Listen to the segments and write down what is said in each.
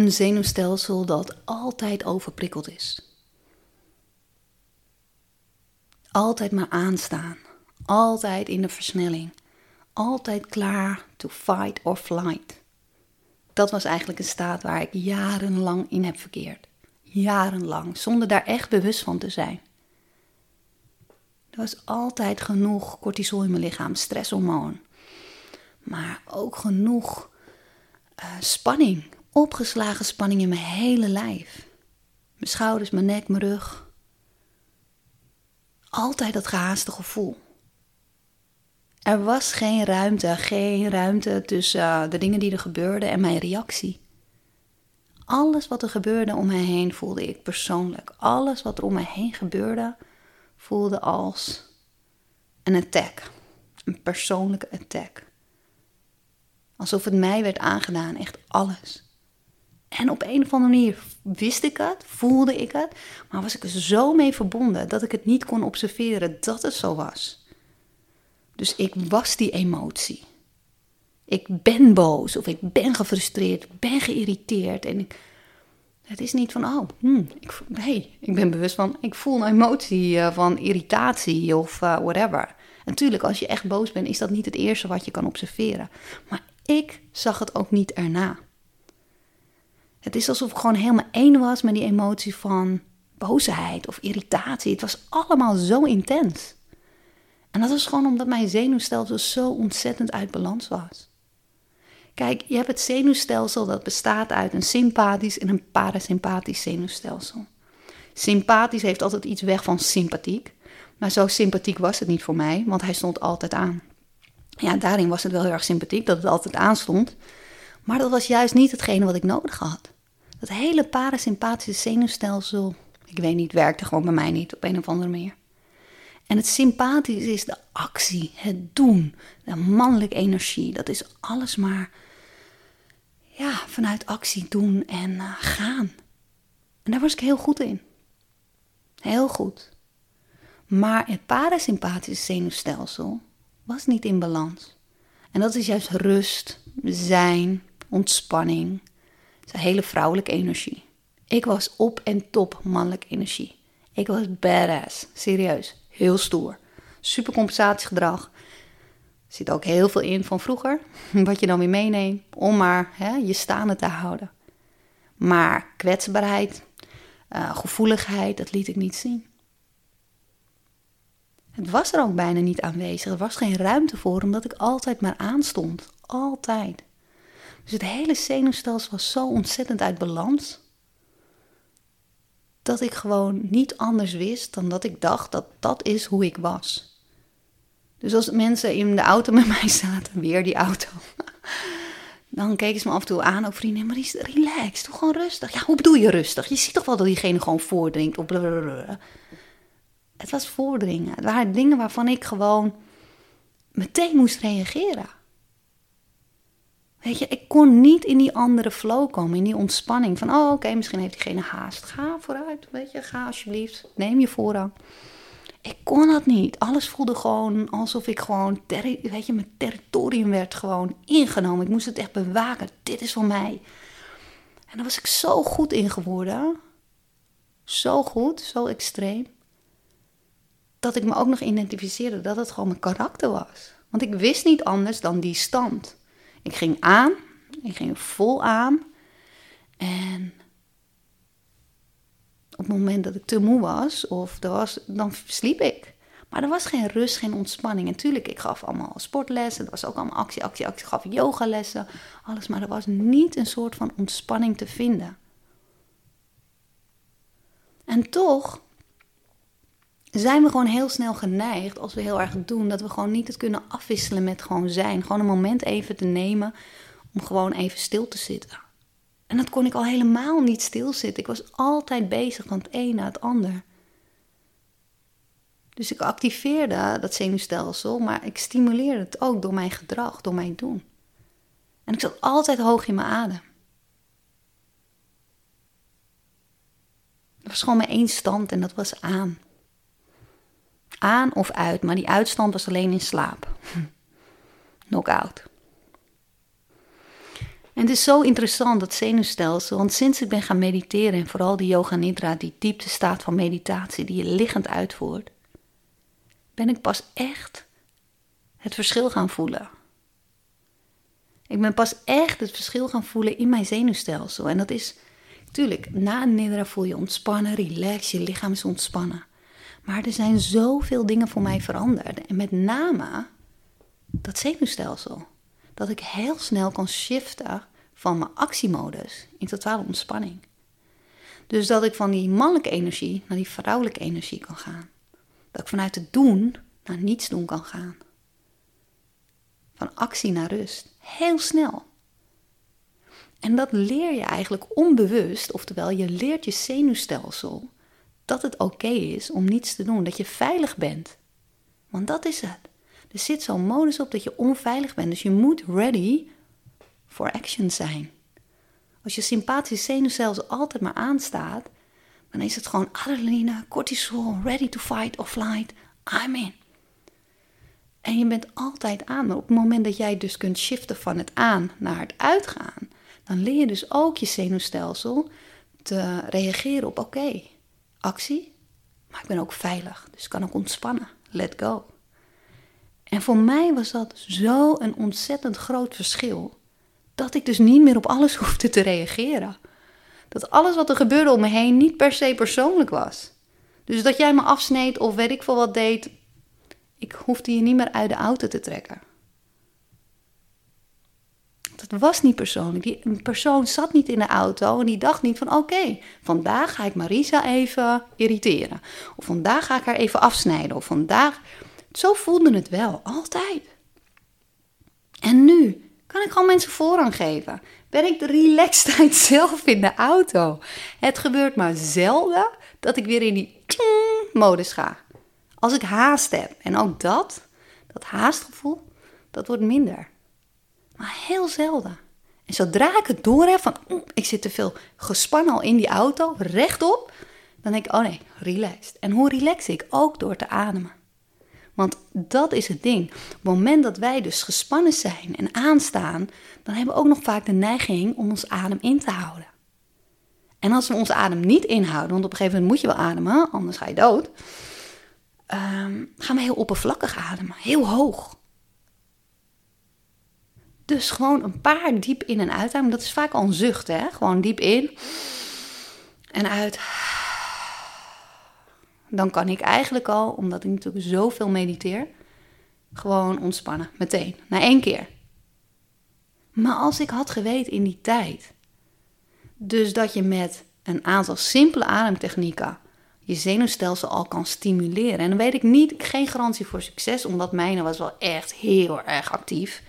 Een zenuwstelsel dat altijd overprikkeld is. Altijd maar aanstaan. Altijd in de versnelling. Altijd klaar to fight or flight. Dat was eigenlijk een staat waar ik jarenlang in heb verkeerd. Jarenlang, zonder daar echt bewust van te zijn. Er was altijd genoeg cortisol in mijn lichaam, stresshormoon. Maar ook genoeg uh, spanning, opgeslagen spanning in mijn hele lijf. Mijn schouders, mijn nek, mijn rug. Altijd dat gehaaste gevoel. Er was geen ruimte, geen ruimte tussen uh, de dingen die er gebeurden en mijn reactie. Alles wat er gebeurde om mij heen voelde ik persoonlijk. Alles wat er om mij heen gebeurde voelde als een attack. Een persoonlijke attack. Alsof het mij werd aangedaan, echt alles. En op een of andere manier wist ik het, voelde ik het, maar was ik er zo mee verbonden dat ik het niet kon observeren dat het zo was. Dus ik was die emotie. Ik ben boos of ik ben gefrustreerd, ik ben geïriteerd en ik, het is niet van, oh, hmm, ik, hey, ik ben bewust van, ik voel een emotie uh, van irritatie of uh, whatever. Natuurlijk, als je echt boos bent, is dat niet het eerste wat je kan observeren. Maar ik zag het ook niet erna. Het is alsof ik gewoon helemaal één was met die emotie van boosheid of irritatie. Het was allemaal zo intens. En dat was gewoon omdat mijn zenuwstelsel zo ontzettend uit balans was. Kijk, je hebt het zenuwstelsel dat bestaat uit een sympathisch en een parasympathisch zenuwstelsel. Sympathisch heeft altijd iets weg van sympathiek. Maar zo sympathiek was het niet voor mij, want hij stond altijd aan. Ja, daarin was het wel heel erg sympathiek dat het altijd aanstond. Maar dat was juist niet hetgene wat ik nodig had. Dat hele parasympathische zenuwstelsel, ik weet niet, werkte gewoon bij mij niet op een of andere manier. En het sympathisch is de actie, het doen, de mannelijke energie. Dat is alles maar ja, vanuit actie doen en uh, gaan. En daar was ik heel goed in. Heel goed. Maar het parasympathische zenuwstelsel was niet in balans. En dat is juist rust, zijn, ontspanning. Een hele vrouwelijke energie. Ik was op en top mannelijke energie. Ik was badass, serieus, heel stoer. Supercompensatiegedrag. Er zit ook heel veel in van vroeger, wat je dan weer meeneemt, om maar hè, je staande te houden. Maar kwetsbaarheid, uh, gevoeligheid, dat liet ik niet zien. Het was er ook bijna niet aanwezig. Er was geen ruimte voor, omdat ik altijd maar aanstond. Altijd. Dus het hele zenuwstelsel was zo ontzettend uit balans. Dat ik gewoon niet anders wist dan dat ik dacht dat dat is hoe ik was. Dus als mensen in de auto met mij zaten, weer die auto. Dan keken ze me af en toe aan, ook vrienden, maar relax, doe gewoon rustig. Ja, hoe bedoel je rustig? Je ziet toch wel dat diegene gewoon voordringt. Het was voordringen. Het waren dingen waarvan ik gewoon meteen moest reageren. Weet je, ik kon niet in die andere flow komen, in die ontspanning van, oh oké, misschien heeft diegene haast. Ga vooruit, weet je, ga alsjeblieft, neem je voorrang. Ik kon dat niet. Alles voelde gewoon alsof ik gewoon, weet je, mijn territorium werd gewoon ingenomen. Ik moest het echt bewaken. Dit is van mij. En daar was ik zo goed in geworden. Zo goed, zo extreem dat ik me ook nog identificeerde dat het gewoon mijn karakter was. Want ik wist niet anders dan die stand. Ik ging aan, ik ging vol aan. En op het moment dat ik te moe was, of er was, dan sliep ik. Maar er was geen rust, geen ontspanning. En natuurlijk, ik gaf allemaal sportlessen. Er was ook allemaal actie, actie, actie. Ik gaf yogalessen, alles. Maar er was niet een soort van ontspanning te vinden. En toch zijn we gewoon heel snel geneigd, als we heel erg doen, dat we gewoon niet het kunnen afwisselen met gewoon zijn. Gewoon een moment even te nemen om gewoon even stil te zitten. En dat kon ik al helemaal niet stilzitten. Ik was altijd bezig van het een naar het ander. Dus ik activeerde dat zenuwstelsel, maar ik stimuleerde het ook door mijn gedrag, door mijn doen. En ik zat altijd hoog in mijn adem. Het was gewoon maar één stand en dat was aan aan of uit, maar die uitstand was alleen in slaap. Knockout. En het is zo interessant, dat zenuwstelsel. Want sinds ik ben gaan mediteren, en vooral de yoga nidra, die diepte staat van meditatie, die je liggend uitvoert, ben ik pas echt het verschil gaan voelen. Ik ben pas echt het verschil gaan voelen in mijn zenuwstelsel. En dat is, natuurlijk, na een nidra voel je ontspannen, relax, je lichaam is ontspannen. Maar er zijn zoveel dingen voor mij veranderd. En met name dat zenuwstelsel. Dat ik heel snel kan shiften van mijn actiemodus in totale ontspanning. Dus dat ik van die mannelijke energie naar die vrouwelijke energie kan gaan. Dat ik vanuit het doen naar niets doen kan gaan. Van actie naar rust. Heel snel. En dat leer je eigenlijk onbewust, oftewel je leert je zenuwstelsel dat het oké is om niets te doen, dat je veilig bent. Want dat is het. Er zit zo'n modus op dat je onveilig bent, dus je moet ready for action zijn. Als je sympathische zenuwstelsel altijd maar aanstaat, dan is het gewoon adrenaline, cortisol, ready to fight or flight, I'm in. En je bent altijd aan. Maar op het moment dat jij dus kunt shiften van het aan naar het uitgaan, dan leer je dus ook je zenuwstelsel te reageren op oké, actie, maar ik ben ook veilig. Dus ik kan ook ontspannen. Let go. En voor mij was dat zo een ontzettend groot verschil. Dat ik dus niet meer op alles hoefde te reageren. Dat alles wat er gebeurde om me heen niet per se persoonlijk was. Dus dat jij me afsneed of weet ik veel wat deed, ik hoefde je niet meer uit de auto te trekken. Dat was niet persoonlijk. Die een persoon zat niet in de auto en die dacht niet van oké, vandaag ga ik Marisa even irriteren. Of vandaag ga ik haar even afsnijden. Of vandaag. Zo voelde het wel, altijd. En nu kan ik gewoon mensen voorrang geven. Ben ik de relaxedheid zelf in de auto. Het gebeurt maar zelden dat ik weer in die modus ga. Als ik haast heb. En ook dat, dat haastgevoel, dat wordt minder. Maar heel zelden. En zodra ik het door heb van, ik zit te veel gespannen al in die auto, rechtop, dan denk ik, oh nee, relaxed. En hoe relax ik? Ook door te ademen. Want dat is het ding. Op het moment dat wij dus gespannen zijn en aanstaan, dan hebben we ook nog vaak de neiging om ons adem in te houden. En als we onze adem niet inhouden, want op een gegeven moment moet je wel ademen, anders ga je dood, um, gaan we heel oppervlakkig ademen, heel hoog. Dus gewoon een paar diep in en uitademen. Dat is vaak al een zucht, hè? Gewoon diep in en uit. Dan kan ik eigenlijk al, omdat ik natuurlijk zoveel mediteer, gewoon ontspannen. Meteen. Na één keer. Maar als ik had geweten in die tijd, dus dat je met een aantal simpele ademtechnieken je zenuwstelsel al kan stimuleren. En dan weet ik niet, geen garantie voor succes, omdat mijne was wel echt heel erg actief.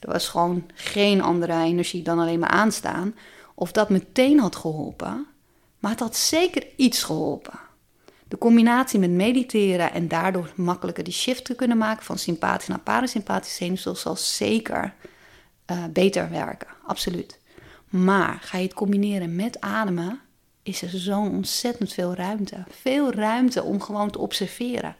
Er was gewoon geen andere energie dan alleen maar aanstaan. Of dat meteen had geholpen, maar het had zeker iets geholpen. De combinatie met mediteren en daardoor makkelijker die shift te kunnen maken van sympathisch naar parasympathisch zenuwstelsel zal zeker uh, beter werken, absoluut. Maar ga je het combineren met ademen, is er zo'n ontzettend veel ruimte. Veel ruimte om gewoon te observeren.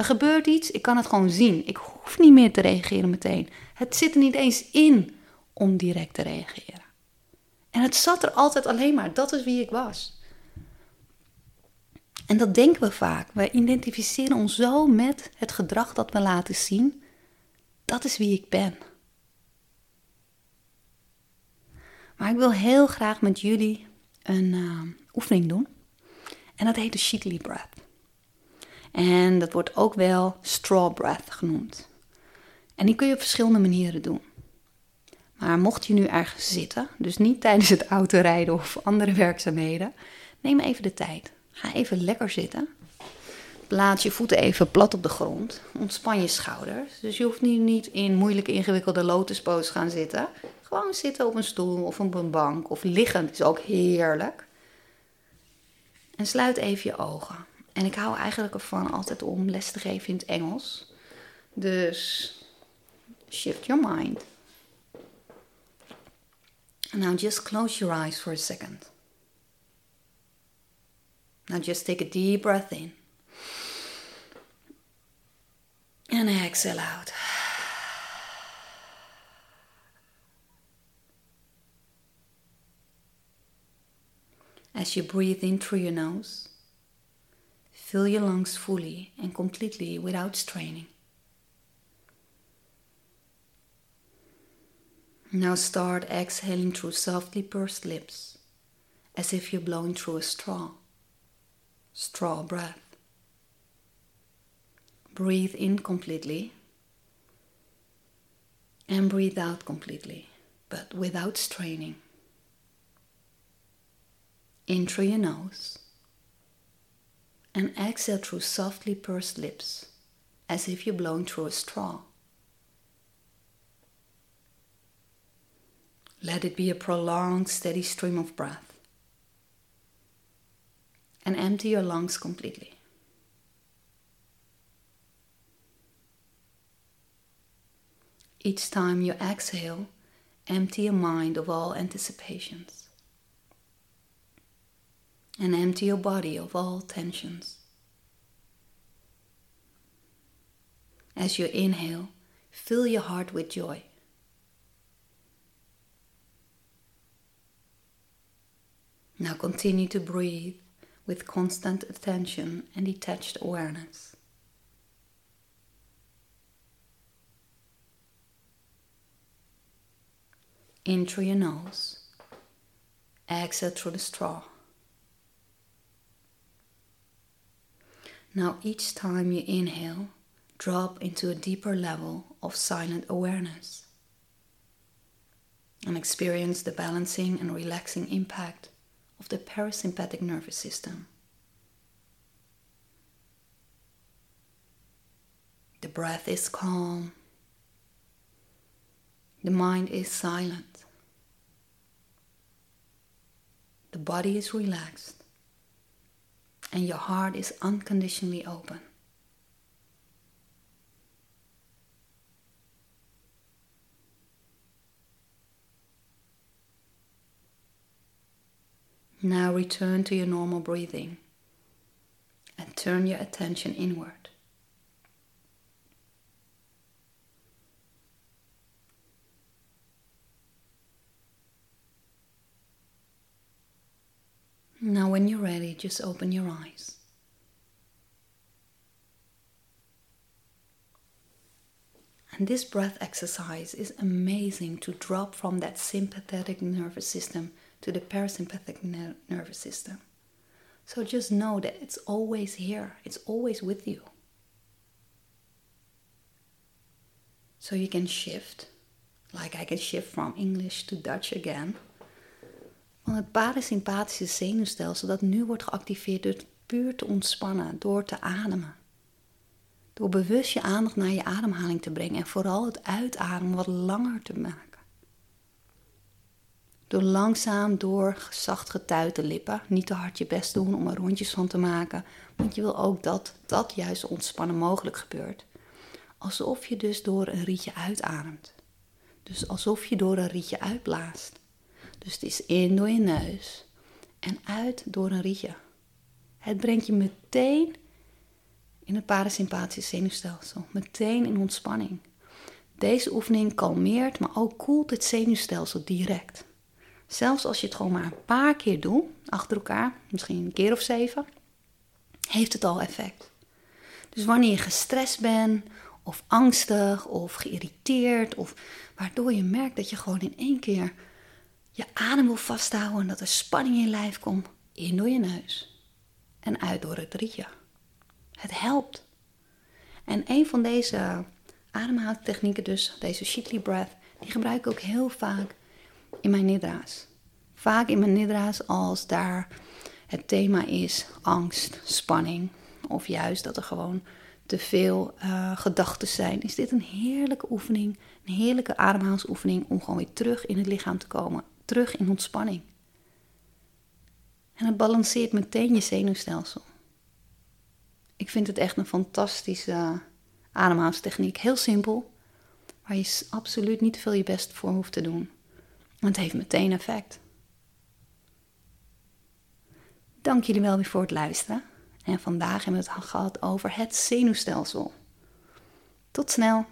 Er gebeurt iets, ik kan het gewoon zien. Ik hoef niet meer te reageren meteen. Het zit er niet eens in om direct te reageren. En het zat er altijd alleen maar. Dat is wie ik was. En dat denken we vaak. We identificeren ons zo met het gedrag dat we laten zien. Dat is wie ik ben. Maar ik wil heel graag met jullie een uh, oefening doen. En dat heet de Shikli Breath. En dat wordt ook wel straw breath genoemd. En die kun je op verschillende manieren doen. Maar mocht je nu ergens zitten, dus niet tijdens het autorijden of andere werkzaamheden, neem even de tijd. Ga even lekker zitten. Plaats je voeten even plat op de grond. Ontspan je schouders. Dus je hoeft nu niet in moeilijke ingewikkelde lotuspose gaan zitten. Gewoon zitten op een stoel of op een bank of liggend is ook heerlijk. En sluit even je ogen. En ik hou eigenlijk ervan altijd om les te geven in het Engels. Dus shift your mind. Now just close your eyes for a second. Now just take a deep breath in. And exhale out. As you breathe in through your nose fill your lungs fully and completely without straining. Now start exhaling through softly pursed lips, as if you're blowing through a straw. Straw breath. Breathe in completely and breathe out completely, but without straining. In through your nose and exhale through softly pursed lips, as if you're blowing through a straw. Let it be a prolonged, steady stream of breath. And empty your lungs completely. Each time you exhale, empty your mind of all anticipations. And empty your body of all tensions. As you inhale, fill your heart with joy. Now continue to breathe with constant attention and detached awareness. In through your nose, exhale through the straw. Now, each time you inhale, drop into a deeper level of silent awareness and experience the balancing and relaxing impact of the parasympathetic nervous system. The breath is calm. The mind is silent. The body is relaxed. And your heart is unconditionally open. Now return to your normal breathing and turn your attention inward. Now, when you're ready, just open your eyes. And this breath exercise is amazing to drop from that sympathetic nervous system to the parasympathetic ner- nervous system. So just know that it's always here, it's always with you. So you can shift, like I can shift from English to Dutch again. Van het parasympathische zenuwstelsel dat nu wordt geactiveerd door puur te ontspannen, door te ademen. Door bewust je aandacht naar je ademhaling te brengen en vooral het uitademen wat langer te maken. Door langzaam door zacht getuite lippen. Niet te hard je best doen om er rondjes van te maken. Want je wil ook dat dat juist ontspannen mogelijk gebeurt. Alsof je dus door een rietje uitademt. Dus alsof je door een rietje uitblaast. Dus het is in door je neus en uit door een rietje. Het brengt je meteen in het parasympathische zenuwstelsel. Meteen in ontspanning. Deze oefening kalmeert, maar ook koelt het zenuwstelsel direct. Zelfs als je het gewoon maar een paar keer doet, achter elkaar, misschien een keer of zeven, heeft het al effect. Dus wanneer je gestrest bent, of angstig, of geïrriteerd, of waardoor je merkt dat je gewoon in één keer je adem wil vasthouden en dat er spanning in je lijf komt, in door je neus en uit door het rietje. Het helpt. En een van deze ademhalingstechnieken, dus deze Shikli breath, die gebruik ik ook heel vaak in mijn nidra's. Vaak in mijn nidra's als daar het thema is angst, spanning of juist dat er gewoon te veel uh, gedachten zijn, is dit een heerlijke oefening, een heerlijke ademhalingsoefening om gewoon weer terug in het lichaam te komen, terug in ontspanning. En het balanceert meteen je zenuwstelsel. Ik vind het echt een fantastische ademhalingstechniek. Heel simpel, waar je absoluut niet veel je best voor hoeft te doen. Want het heeft meteen effect. Dank jullie wel weer voor het luisteren. En vandaag hebben we het gehad over het zenuwstelsel. Tot snel!